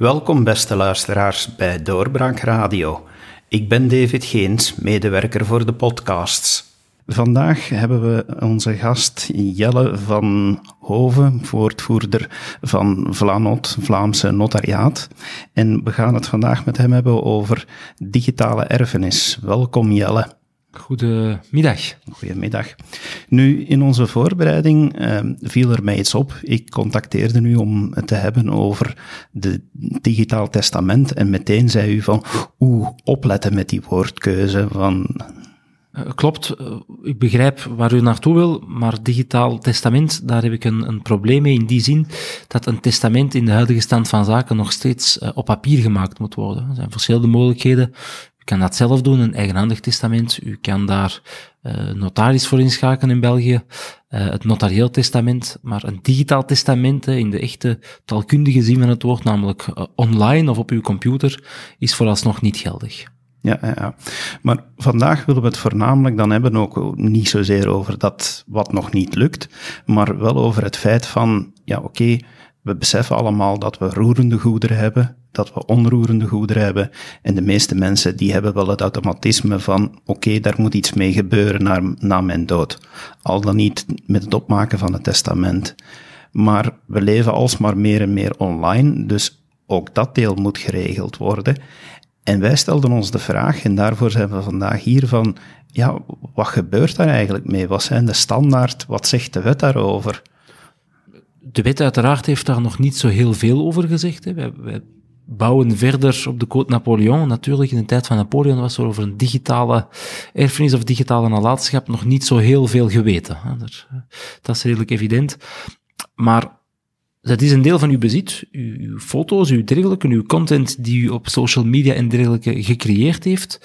Welkom beste luisteraars bij Doorbraak Radio. Ik ben David Geens, medewerker voor de podcasts. Vandaag hebben we onze gast Jelle van Hoven, woordvoerder van Vlanot, Vlaamse notariaat. En we gaan het vandaag met hem hebben over digitale erfenis. Welkom Jelle. Goedemiddag. Goedemiddag. Nu, in onze voorbereiding eh, viel er mij iets op. Ik contacteerde u om het te hebben over de digitaal testament en meteen zei u van, oeh, opletten met die woordkeuze van... Uh, klopt, uh, ik begrijp waar u naartoe wil, maar digitaal testament, daar heb ik een, een, probleem mee in die zin dat een testament in de huidige stand van zaken nog steeds uh, op papier gemaakt moet worden. Er zijn verschillende mogelijkheden kan dat zelf doen, een eigenhandig testament. U kan daar uh, notaris voor inschakelen in België, uh, het notarieel testament, maar een digitaal testament, in de echte taalkundige zin van het woord, namelijk uh, online of op uw computer, is vooralsnog niet geldig. Ja, ja, maar vandaag willen we het voornamelijk dan hebben ook niet zozeer over dat wat nog niet lukt, maar wel over het feit van, ja oké, we beseffen allemaal dat we roerende goederen hebben, dat we onroerende goederen hebben. En de meeste mensen die hebben wel het automatisme van, oké, daar moet iets mee gebeuren na, na mijn dood. Al dan niet met het opmaken van het testament. Maar we leven alsmaar meer en meer online, dus ook dat deel moet geregeld worden. En wij stelden ons de vraag, en daarvoor zijn we vandaag hier van, ja, wat gebeurt daar eigenlijk mee? Wat zijn de standaard? Wat zegt de wet daarover? De wet uiteraard heeft daar nog niet zo heel veel over gezegd. Hè. Wij bouwen verder op de code Napoleon. Natuurlijk, in de tijd van Napoleon was er over een digitale erfenis of digitale nalatenschap nog niet zo heel veel geweten. Dat is redelijk evident. Maar dat is een deel van uw bezit, uw, foto's, uw dergelijke, uw content die u op social media en dergelijke gecreëerd heeft,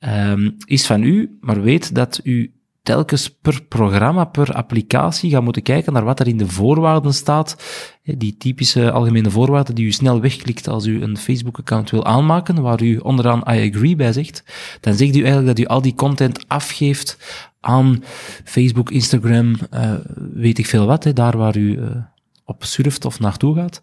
um, is van u, maar weet dat u telkens per programma, per applicatie gaan moeten kijken naar wat er in de voorwaarden staat. Die typische algemene voorwaarden die u snel wegklikt als u een Facebook-account wil aanmaken, waar u onderaan I agree bij zegt. Dan zegt u eigenlijk dat u al die content afgeeft aan Facebook, Instagram, uh, weet ik veel wat, daar waar u uh, op surft of naartoe gaat.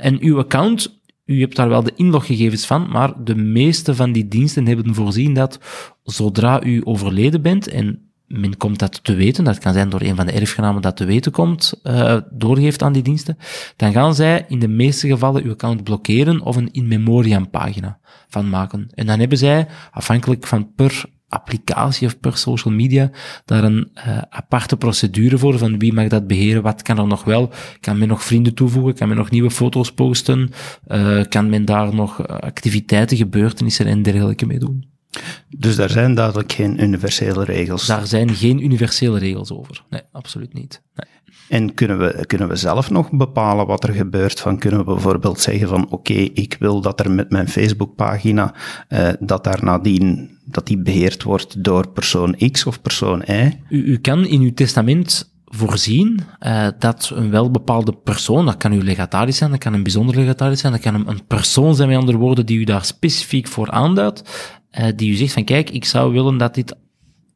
En uw account u hebt daar wel de inloggegevens van, maar de meeste van die diensten hebben voorzien dat zodra u overleden bent en men komt dat te weten, dat kan zijn door een van de erfgenamen dat te weten komt, uh, doorgeeft aan die diensten, dan gaan zij in de meeste gevallen uw account blokkeren of een in memoriam pagina van maken. En dan hebben zij, afhankelijk van per applicatie of per social media, daar een uh, aparte procedure voor van wie mag dat beheren, wat kan er nog wel, kan men nog vrienden toevoegen, kan men nog nieuwe foto's posten, uh, kan men daar nog activiteiten, gebeurtenissen en dergelijke mee doen. Dus daar zijn duidelijk geen universele regels. Daar zijn geen universele regels over. Nee, absoluut niet. Nee. En kunnen we, kunnen we zelf nog bepalen wat er gebeurt? Van kunnen we bijvoorbeeld zeggen van oké, okay, ik wil dat er met mijn Facebookpagina, uh, dat daar nadien, dat die beheerd wordt door persoon X of persoon Y? U, u kan in uw testament voorzien uh, dat een welbepaalde persoon, dat kan uw legataris zijn, dat kan een bijzonder legataris zijn, dat kan een, een persoon zijn met andere woorden die u daar specifiek voor aanduidt, uh, die u zegt van kijk, ik zou willen dat dit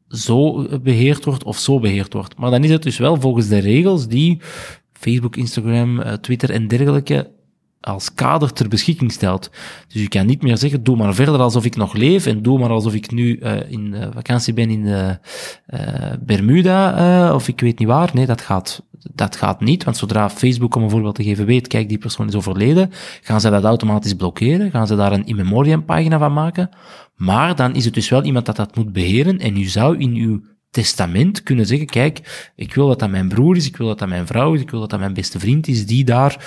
zo beheerd wordt of zo beheerd wordt. Maar dan is het dus wel volgens de regels die Facebook, Instagram, uh, Twitter en dergelijke als kader ter beschikking stelt. Dus je kan niet meer zeggen, doe maar verder alsof ik nog leef en doe maar alsof ik nu uh, in uh, vakantie ben in uh, Bermuda of ik weet niet waar. Nee, dat gaat, dat gaat niet, want zodra Facebook, om een voorbeeld te geven, weet, kijk, die persoon is overleden, gaan ze dat automatisch blokkeren, gaan ze daar een in memoriam pagina van maken. Maar dan is het dus wel iemand dat dat moet beheren en u zou in uw testament kunnen zeggen, kijk, ik wil dat dat mijn broer is, ik wil dat dat mijn vrouw is, ik wil dat dat mijn beste vriend is, die daar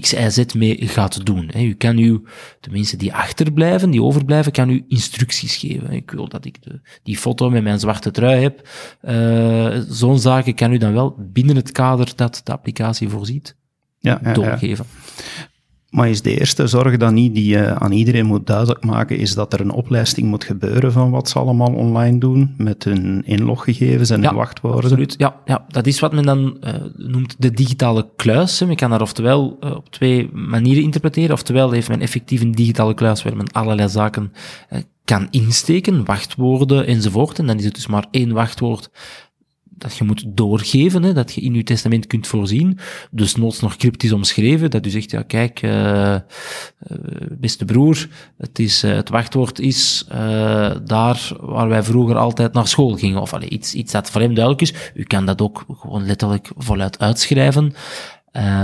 X, Y, Z mee gaat doen. U kan u, de mensen die achterblijven, die overblijven, kan u instructies geven. Ik wil dat ik de, die foto met mijn zwarte trui heb. Uh, Zo'n zaken kan u dan wel binnen het kader dat de applicatie voorziet, ja, ja doorgeven. Ja. Maar is de eerste zorg dan niet die je aan iedereen moet duidelijk maken, is dat er een opleiding moet gebeuren van wat ze allemaal online doen, met hun inloggegevens en ja, hun wachtwoorden? Absoluut, ja, ja. Dat is wat men dan uh, noemt de digitale kluis. Men kan daar oftewel uh, op twee manieren interpreteren, oftewel heeft men effectief een digitale kluis waar men allerlei zaken uh, kan insteken, wachtwoorden enzovoort. En dan is het dus maar één wachtwoord dat je moet doorgeven, hè, dat je in je testament kunt voorzien. Dus noods nog cryptisch omschreven, dat u zegt, ja kijk, uh, uh, beste broer, het, is, uh, het wachtwoord is daar waar wij vroeger altijd naar school gingen, of allee, iets, iets dat voor hem duidelijk is. U kan dat ook gewoon letterlijk voluit uitschrijven.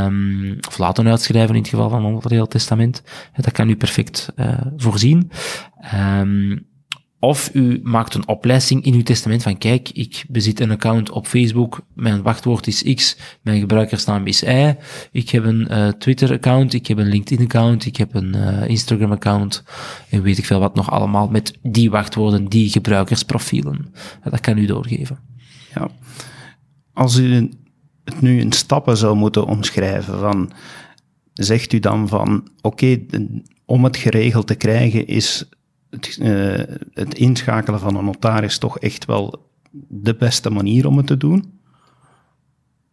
Um, of laten uitschrijven in het geval van een materieel testament. Dat kan u perfect voorzien. Um, of u maakt een opleiding in uw testament van kijk, ik bezit een account op Facebook, mijn wachtwoord is X, mijn gebruikersnaam is Y, ik heb een uh, Twitter-account, ik heb een LinkedIn-account, ik heb een uh, Instagram-account en weet ik veel wat nog allemaal met die wachtwoorden, die gebruikersprofielen. Dat kan u doorgeven. Ja. Als u het nu in stappen zou moeten omschrijven van, zegt u dan van oké, om het geregeld te krijgen is het, uh, het inschakelen van een notaris toch echt wel de beste manier om het te doen?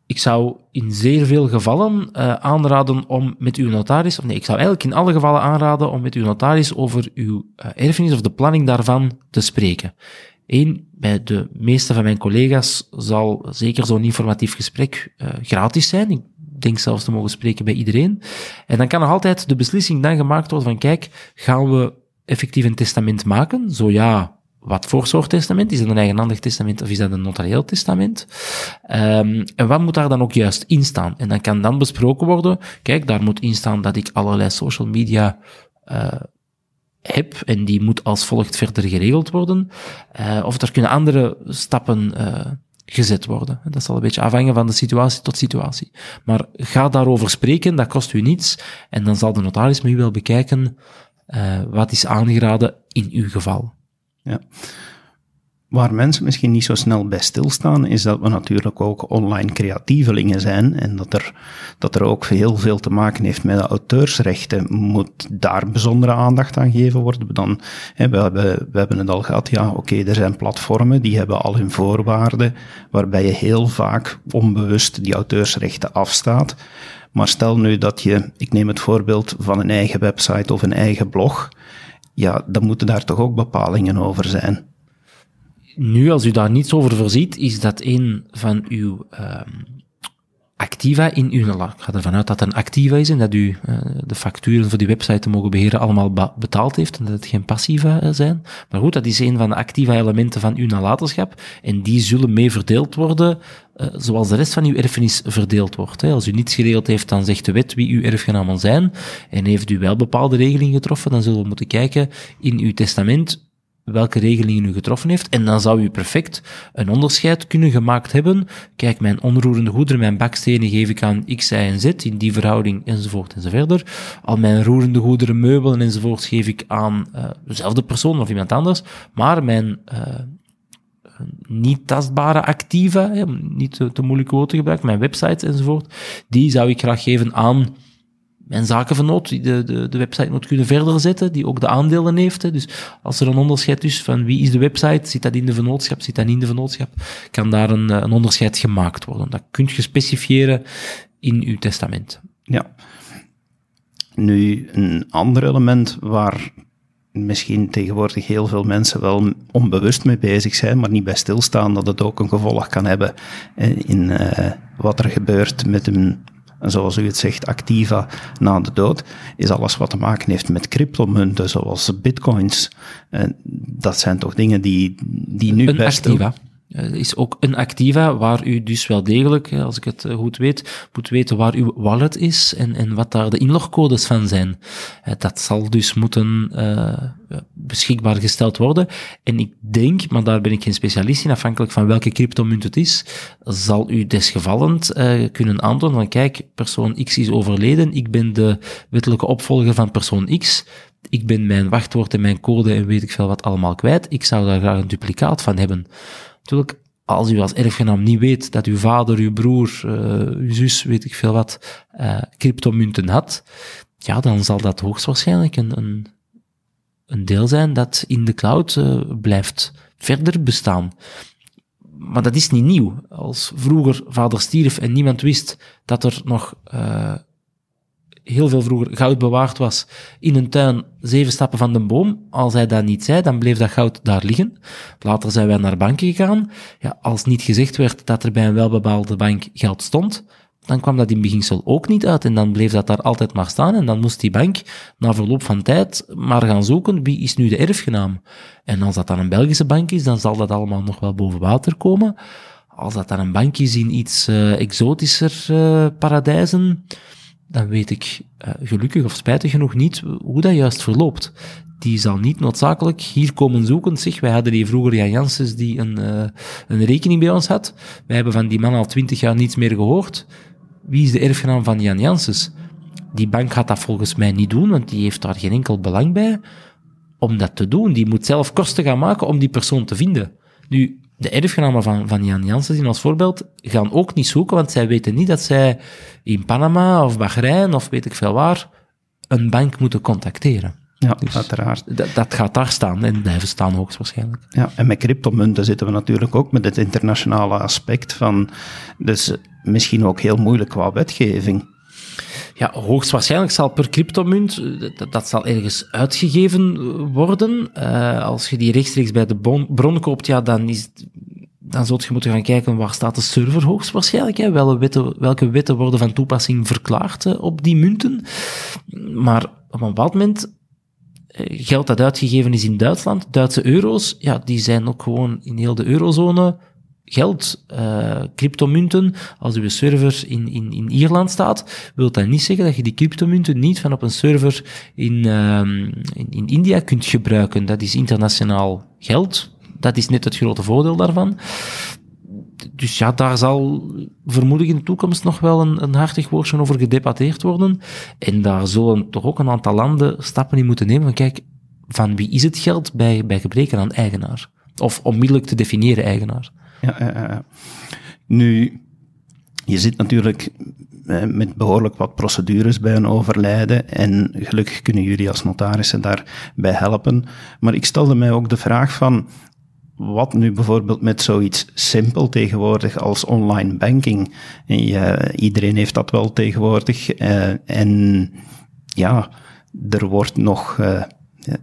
Ik zou in zeer veel gevallen uh, aanraden om met uw notaris, of nee, ik zou eigenlijk in alle gevallen aanraden om met uw notaris over uw uh, erfenis of de planning daarvan te spreken. Eén, bij de meeste van mijn collega's zal zeker zo'n informatief gesprek gratis zijn. Ik denk zelfs te mogen spreken bij iedereen. En dan kan er altijd de beslissing dan gemaakt worden van, kijk, gaan we effectief een testament maken? Zo ja, wat voor soort testament? Is dat een eigenhandig testament of is dat een notarieel testament? Um, en wat moet daar dan ook juist in staan? En dan kan dan besproken worden, kijk, daar moet in staan dat ik allerlei social media uh, heb en die moet als volgt verder geregeld worden. Uh, of er kunnen andere stappen uh, gezet worden. Dat zal een beetje afhangen van de situatie tot situatie. Maar ga daarover spreken, dat kost u niets. En dan zal de notaris met u wel bekijken uh, wat is aangeraden in uw geval? Ja. Waar mensen misschien niet zo snel bij stilstaan, is dat we natuurlijk ook online creatievelingen zijn en dat er, dat er ook heel veel te maken heeft met de auteursrechten. Moet daar bijzondere aandacht aan gegeven worden? Dan, hè, we, hebben, we hebben het al gehad, ja, oké, er zijn platformen die hebben al hun voorwaarden, waarbij je heel vaak onbewust die auteursrechten afstaat. Maar stel nu dat je, ik neem het voorbeeld van een eigen website of een eigen blog, ja, dan moeten daar toch ook bepalingen over zijn. Nu, als u daar niets over voorziet, is dat een van uw uh, activa in uw... Ik ga ervan uit dat het een activa is en dat u uh, de facturen voor die website te mogen beheren allemaal betaald heeft en dat het geen passiva uh, zijn. Maar goed, dat is een van de activa elementen van uw nalatenschap en die zullen mee verdeeld worden uh, zoals de rest van uw erfenis verdeeld wordt. Hè. Als u niets geregeld heeft, dan zegt de wet wie uw erfgenamen zijn en heeft u wel bepaalde regelingen getroffen, dan zullen we moeten kijken in uw testament welke regelingen u getroffen heeft. En dan zou u perfect een onderscheid kunnen gemaakt hebben. Kijk, mijn onroerende goederen, mijn bakstenen geef ik aan X, Y en Z in die verhouding enzovoort enzoverder. Al mijn roerende goederen, meubelen enzovoort geef ik aan uh, dezelfde persoon of iemand anders. Maar mijn uh, niet tastbare activa, niet te, te moeilijke woorden gebruiken, mijn websites enzovoort, die zou ik graag geven aan mijn zakenvernoot die de, de, de website moet kunnen verder zetten, die ook de aandelen heeft. Hè. Dus als er een onderscheid is van wie is de website, zit dat in de vennootschap, zit dat niet in de vennootschap, kan daar een, een onderscheid gemaakt worden. Dat kunt je specifiëren in uw testament. Ja. Nu, een ander element waar misschien tegenwoordig heel veel mensen wel onbewust mee bezig zijn, maar niet bij stilstaan dat het ook een gevolg kan hebben in uh, wat er gebeurt met een en zoals u het zegt, activa na de dood, is alles wat te maken heeft met cryptomunten, zoals bitcoins. En dat zijn toch dingen die, die nu een best... Activa. Uh, is ook een activa waar u dus wel degelijk, als ik het eh, goed weet, moet weten waar uw wallet is en, en wat daar de inlogcodes van zijn. Dat zal dus moeten beschikbaar gesteld worden. En ik denk, maar daar ben ik geen specialist in, afhankelijk van welke cryptomunt het is, zal u desgevallend kunnen aantonen van kijk, persoon X is overleden, ik ben de wettelijke opvolger van persoon X, ik ben mijn wachtwoord en mijn code en weet ik veel wat allemaal kwijt, ik zou daar graag een duplicaat van hebben. Natuurlijk, als u als erfgenaam niet weet dat uw vader, uw broer, uh, uw zus, weet ik veel wat, uh, cryptomunten had, ja, dan zal dat hoogstwaarschijnlijk een, een, een deel zijn dat in de cloud uh, blijft verder bestaan. Maar dat is niet nieuw. Als vroeger vader stierf en niemand wist dat er nog heel veel vroeger goud bewaard was in een tuin zeven stappen van de boom. Als hij dat niet zei, dan bleef dat goud daar liggen. Later zijn wij naar banken gegaan. Ja, als niet gezegd werd dat er bij een welbepaalde bank geld stond, dan kwam dat in beginsel ook niet uit en dan bleef dat daar altijd maar staan en dan moest die bank na verloop van tijd maar gaan zoeken wie is nu de erfgenaam. En als dat dan een Belgische bank is, dan zal dat allemaal nog wel boven water komen. Als dat dan een bank is in iets uh, exotischer uh, paradijzen, dan weet ik uh, gelukkig of spijtig genoeg niet hoe dat juist verloopt. Die zal niet noodzakelijk hier komen zoeken. Zeg, wij hadden die vroeger Jan Janssens die een, uh, een rekening bij ons had. Wij hebben van die man al twintig jaar niets meer gehoord. Wie is de erfgenaam van Jan Janssens? Die bank gaat dat volgens mij niet doen, want die heeft daar geen enkel belang bij om dat te doen. Die moet zelf kosten gaan maken om die persoon te vinden. Nu, de erfgenamen van, van Jan Jansen als voorbeeld gaan ook niet zoeken, want zij weten niet dat zij in Panama of Bahrein of weet ik veel waar een bank moeten contacteren. Ja, dus uiteraard. Dat, dat gaat daar staan en blijven staan hoogstwaarschijnlijk. Ja, en met cryptomunten zitten we natuurlijk ook met het internationale aspect van, dus misschien ook heel moeilijk qua wetgeving. Ja, hoogstwaarschijnlijk zal per cryptomunt, dat, dat zal ergens uitgegeven worden. Uh, als je die rechtstreeks bij de bron koopt, ja, dan is dan zult je moeten gaan kijken waar staat de server hoogstwaarschijnlijk. Hè? Welke, wetten, welke wetten worden van toepassing verklaard uh, op die munten. Maar op een bepaald moment geld dat uitgegeven is in Duitsland, Duitse euro's, ja, die zijn ook gewoon in heel de eurozone geld, uh, cryptomunten, als uw server in, in, in Ierland staat, wil dat niet zeggen dat je die cryptomunten niet van op een server in, in, in India kunt gebruiken. Dat is internationaal geld. Dat is net het grote voordeel daarvan. Dus ja, daar zal vermoedelijk in de toekomst nog wel een, een hartig woordje over gedebatteerd worden. En daar zullen toch ook een aantal landen stappen in moeten nemen van kijk, van wie is het geld bij, bij gebreken aan eigenaar? Of onmiddellijk te definiëren eigenaar. Ja, Nu, je zit natuurlijk met behoorlijk wat procedures bij een overlijden en gelukkig kunnen jullie als notarissen daarbij helpen. Maar ik stelde mij ook de vraag van, wat nu bijvoorbeeld met zoiets simpel tegenwoordig als online banking? Iedereen heeft dat wel tegenwoordig. Uh, en ja, er wordt nog uh,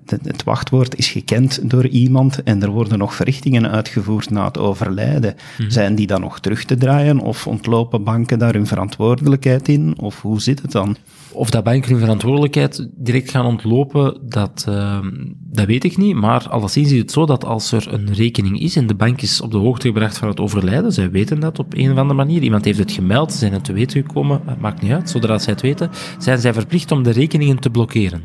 het wachtwoord is gekend door iemand en er worden nog verrichtingen uitgevoerd na het overlijden. Mhm. Zijn die dan nog terug te draaien of ontlopen banken daar hun verantwoordelijkheid in? Of hoe zit het dan? Of dat banken hun verantwoordelijkheid direct gaan ontlopen, dat, uh, dat weet ik niet. Maar alleszins is het zo dat als er een rekening is en de bank is op de hoogte gebracht van het overlijden, zij weten dat op een of andere manier, iemand heeft het gemeld, zijn het te weten gekomen, maakt niet uit, zodra zij het weten, zijn zij verplicht om de rekeningen te blokkeren.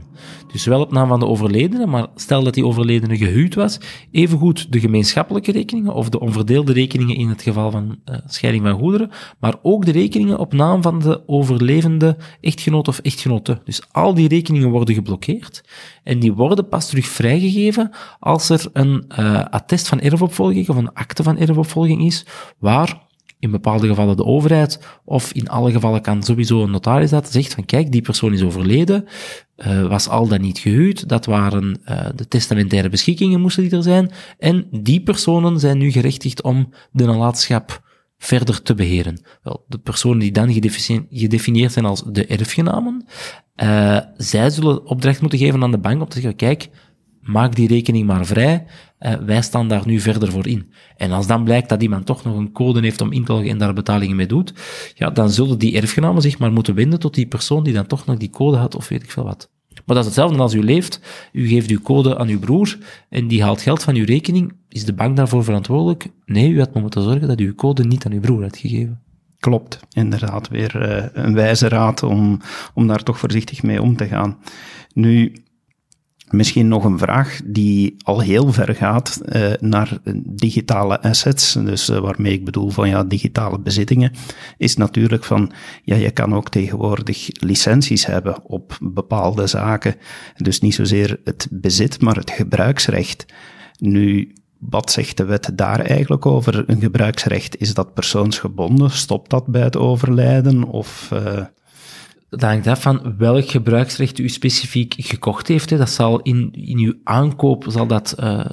Dus wel op naam van de overledene, maar stel dat die overledene gehuwd was, evengoed de gemeenschappelijke rekeningen of de onverdeelde rekeningen in het geval van uh, scheiding van goederen, maar ook de rekeningen op naam van de overlevende echtgenoot of echtgenote. Dus al die rekeningen worden geblokkeerd en die worden pas terug vrijgegeven als er een uh, attest van erfopvolging of een akte van erfopvolging is, waar in bepaalde gevallen de overheid, of in alle gevallen kan sowieso een notaris dat zegt van kijk, die persoon is overleden, uh, was al dan niet gehuwd, dat waren uh, de testamentaire beschikkingen moesten die er zijn, en die personen zijn nu gerechtigd om de nalatenschap verder te beheren. Wel, de personen die dan gedefinieerd zijn als de erfgenamen, uh, zij zullen opdracht moeten geven aan de bank om te zeggen, kijk, maak die rekening maar vrij, uh, wij staan daar nu verder voor in. En als dan blijkt dat iemand toch nog een code heeft om in te loggen en daar betalingen mee doet, ja, dan zullen die erfgenamen zich maar moeten wenden tot die persoon die dan toch nog die code had of weet ik veel wat. Maar dat is hetzelfde als u leeft. U geeft uw code aan uw broer en die haalt geld van uw rekening. Is de bank daarvoor verantwoordelijk? Nee, u had moeten zorgen dat u uw code niet aan uw broer had gegeven. Klopt, inderdaad. Weer uh, een wijze raad om, om daar toch voorzichtig mee om te gaan. Nu, Misschien nog een vraag die al heel ver gaat uh, naar digitale assets, dus uh, waarmee ik bedoel van ja, digitale bezittingen, is natuurlijk van ja, je kan ook tegenwoordig licenties hebben op bepaalde zaken. Dus niet zozeer het bezit, maar het gebruiksrecht. Nu, wat zegt de wet daar eigenlijk over? Een gebruiksrecht, is dat persoonsgebonden? Stopt dat bij het overlijden? Of... Uh, dat hangt af van welk gebruiksrecht u specifiek gekocht heeft. Hè. Dat zal in, in uw aankoop zal dat uh,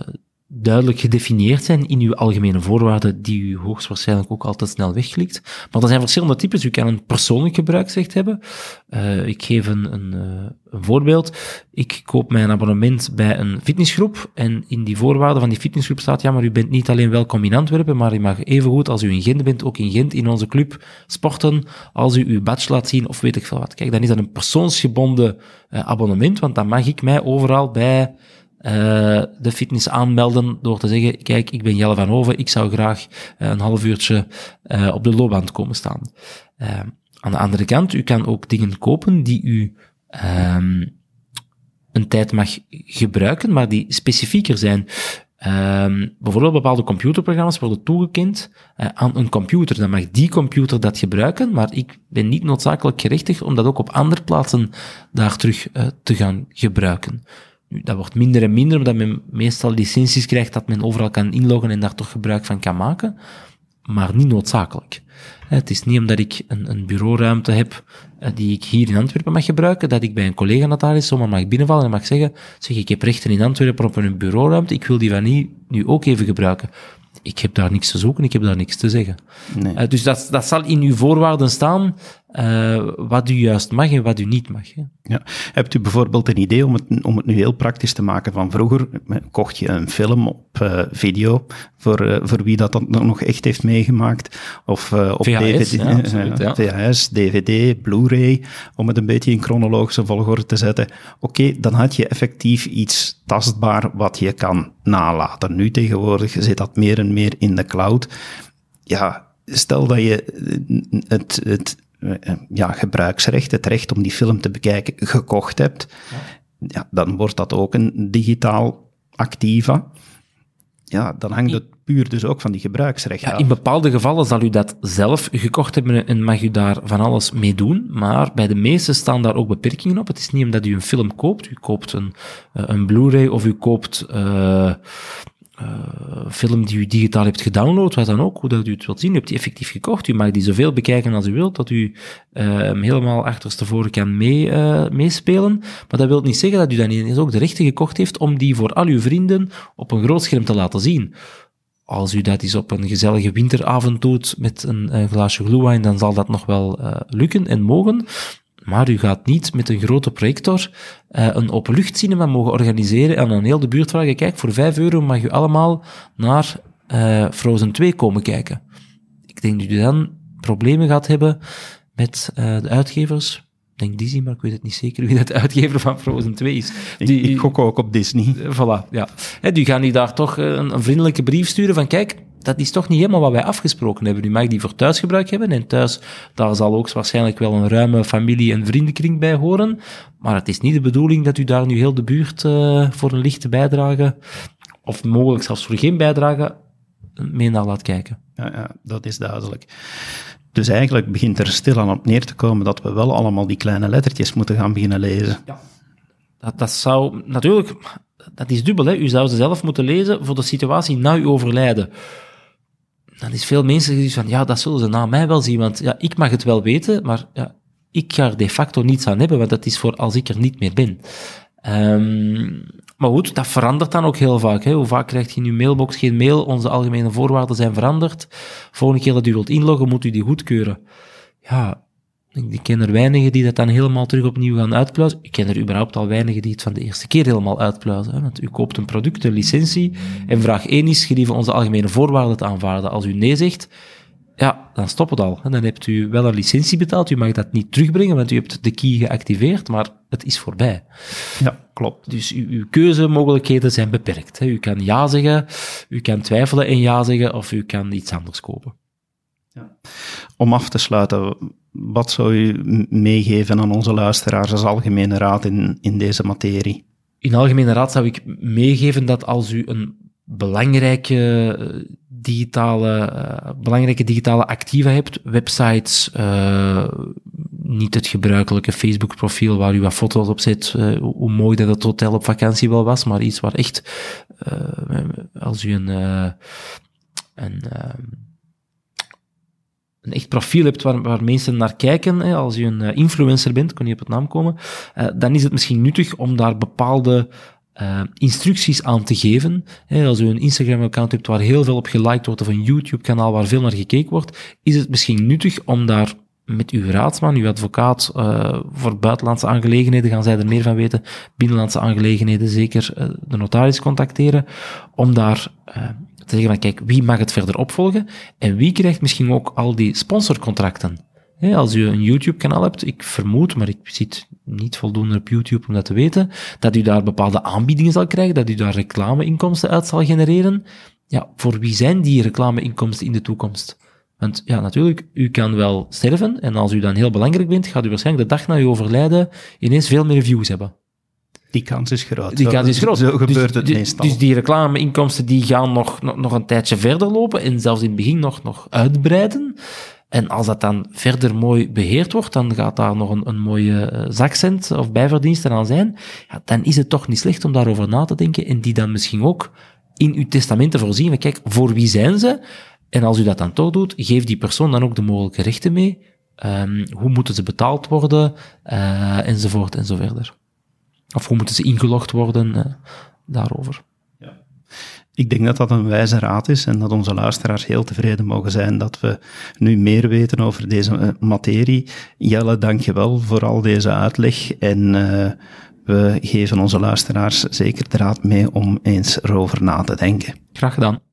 duidelijk gedefinieerd zijn in uw algemene voorwaarden, die u hoogstwaarschijnlijk ook altijd snel wegklikt. Maar er zijn verschillende types. U kan een persoonlijk gebruiksrecht hebben. Uh, ik geef een, uh, een, voorbeeld. Ik koop mijn abonnement bij een fitnessgroep en in die voorwaarden van die fitnessgroep staat, ja, maar u bent niet alleen welkom in Antwerpen, maar u mag even goed als u in Gent bent, ook in Gent in onze club sporten, als u uw badge laat zien of weet ik veel wat. Kijk, dan is dat een persoonsgebonden uh, abonnement, want dan mag ik mij overal bij uh, de fitness aanmelden door te zeggen, kijk, ik ben Jelle van Hoven, ik zou graag uh, een half uurtje uh, op de loopband komen staan. aan de andere kant, u kan ook dingen kopen die u um, een tijd mag gebruiken, maar die specifieker zijn. Um, bijvoorbeeld bepaalde computerprogramma's worden toegekend uh, aan een computer. Dan mag die computer dat gebruiken, maar ik ben niet noodzakelijk gerechtigd om dat ook op andere plaatsen daar terug uh, te gaan gebruiken. Nu, dat wordt minder en minder, omdat men meestal licenties krijgt dat men overal kan inloggen en daar toch gebruik van kan maken, maar niet noodzakelijk. Het is niet omdat ik een, een bureauruimte heb eh, die ik hier in Antwerpen mag gebruiken, dat ik bij een collega notaris zomaar mag binnenvallen en mag zeggen, zeg, ik heb rechten in Antwerpen op een bureauruimte, ik wil die van nu, nu ook even gebruiken. Ik heb daar niks te zoeken, ik heb daar niks te zeggen. Nee. Uh, dus dat, dat zal in uw voorwaarden staan, uh, wat u juist mag en wat u niet mag. Hè. Ja. Hebt u bijvoorbeeld een idee om het, om het nu heel praktisch te maken? Van vroeger kocht je een film op uh, video, voor, uh, voor wie dat dan nog echt heeft meegemaakt. Of op VHS, DVD, ja, absoluut, ja. VHS, DVD, Blu-ray, om het een beetje in chronologische volgorde te zetten. Oké, okay, dan had je effectief iets tastbaar wat je kan nalaten. Nu tegenwoordig zit dat meer en meer in de cloud. Ja, stel dat je het, het ja, gebruiksrecht, het recht om die film te bekijken, gekocht hebt, ja. ja dan wordt dat ook een digitaal activa. Ja, dan hangt het puur dus ook van die gebruiksrechten ja, In bepaalde gevallen zal u dat zelf gekocht hebben en mag u daar van alles mee doen, maar bij de meeste staan daar ook beperkingen op. Het is niet omdat u een film koopt, u koopt een, eh, een Blu-ray of u koopt uh, uh, film die u digitaal hebt gedownload, wat dan ook, hoe dat u het wilt zien. U hebt die effectief gekocht. U mag die zoveel bekijken als u wilt, dat u uh, helemaal achterstevoren kan mee, uh, meespelen. Maar dat wil niet zeggen dat u dan ineens ook de rechten gekocht heeft om die voor al uw vrienden op een groot scherm te laten zien. Als u dat eens op een gezellige winteravond doet met een, glaasje glühwein, dan zal dat nog wel lukken en mogen. Maar u gaat niet met een grote projector uh, een openluchtcinema mogen organiseren en aan heel de buurt vragen, kijk, voor 5 euro mag u allemaal naar uh, Frozen 2 komen kijken. Ik denk dat u dan problemen gaat hebben met uh, de uitgevers. Ik denk Disney, maar ik weet het niet zeker wie dat de uitgever van Frozen 2 is. Die, ik, ik gok ook op Disney. Voilà, ja. He, die gaan die daar toch een, een vriendelijke brief sturen van, kijk, dat is toch niet helemaal wat wij afgesproken hebben. U mag die voor thuisgebruik hebben en thuis, daar zal ook waarschijnlijk wel een ruime familie- en vriendenkring bij horen. Maar het is niet de bedoeling dat u daar nu heel de buurt uh, voor een lichte bijdrage, of mogelijk zelfs voor geen bijdrage, mee naar laat kijken. Ja, ja, dat is duidelijk. Dus eigenlijk begint er stilaan op neer te komen dat we wel allemaal die kleine lettertjes moeten gaan beginnen lezen. Ja. Dat, dat zou natuurlijk, dat is dubbel, hè. U zou ze zelf moeten lezen voor de situatie na uw overlijden dan is veel mensen die van, ja, dat zullen ze na mij wel zien, want ja, ik mag het wel weten, maar ja, ik ga er de facto niets aan hebben, want dat is voor als ik er niet meer ben. Um, maar goed, dat verandert dan ook heel vaak. Hè. Hoe vaak krijgt je in mailbox geen mail? Onze algemene voorwaarden zijn veranderd. Volgende keer dat u wilt inloggen, moet u die goedkeuren. Ja, ik ken er weinigen die dat dan helemaal terug opnieuw gaan uitpluizen. Ik ken er überhaupt al weinigen die het van de eerste keer helemaal uitpluizen. Hè? Want u koopt een product, een licentie, en vraag 1 is, gelieve onze algemene voorwaarden te aanvaarden. Als u nee zegt, ja, dan stopt het al. Dan hebt u wel een licentie betaald, u mag dat niet terugbrengen, want u hebt de key geactiveerd, maar het is voorbij. Ja, klopt. Dus uw, uw keuzemogelijkheden zijn beperkt. Hè? U kan ja zeggen, u kan twijfelen en ja zeggen, of u kan iets anders kopen. Ja. Om af te sluiten, wat zou u meegeven aan onze luisteraars als algemene raad in, in deze materie? In algemene raad zou ik meegeven dat als u een belangrijke eh, digitale, uh, belangrijke digitale activa hebt, websites, uh, niet het gebruikelijke Facebook-profiel waar u wat foto's op zet, hoe mooi dat het hotel op vakantie wel was, maar iets waar echt, als u een, een een echt profiel hebt waar, waar mensen naar kijken, hè, als je een uh, influencer bent, kon je op het naam komen, uh, dan is het misschien nuttig om daar bepaalde uh, instructies aan te geven. als u een Instagram-account hebt waar heel veel op geliked wordt, of een YouTube-kanaal waar veel naar gekeken wordt, is het misschien nuttig om daar met uw raadsman, uw advocaat voor buitenlandse aangelegenheden, gaan zij er meer van weten, binnenlandse aangelegenheden zeker de notaris contacteren, om daar te zeggen van kijk, wie mag het verder opvolgen en wie krijgt misschien ook al die sponsorcontracten. Als u een YouTube-kanaal hebt, ik vermoed, maar ik zit niet voldoende op YouTube om dat te weten, dat u daar bepaalde aanbiedingen zal krijgen, dat u daar reclameinkomsten uit zal genereren. Ja, voor wie zijn die reclameinkomsten in de toekomst? Want ja, natuurlijk, u kan wel sterven en als u dan heel belangrijk bent, gaat u waarschijnlijk de dag na uw overlijden ineens veel meer views hebben. Die kans is groot. Die kans is groot. Zo gebeurt dus, het meestal. Dus die reclameinkomsten die gaan nog, nog, nog een tijdje verder lopen en zelfs in het begin nog, nog uitbreiden. En als dat dan verder mooi beheerd wordt, dan gaat daar nog een, een mooie eh, zakcent of bijverdiensten aan zijn. Ja, dan is het toch niet slecht om daarover na te denken en die dan misschien ook in uw testament te voorzien. Kijk, voor wie zijn ze? En als u dat dan toch doet, geef die persoon dan ook de mogelijke rechten mee. Um, hoe moeten ze betaald worden, uh, enzovoort enzoverder. Of hoe moeten ze ingelogd worden, uh, daarover. Ja. Ik denk dat dat een wijze raad is en dat onze luisteraars heel tevreden mogen zijn dat we nu meer weten over deze uh, materie. Jelle, dank je wel voor al deze uitleg en we geven onze luisteraars zeker de raad mee om eens erover na te denken. Graag gedaan.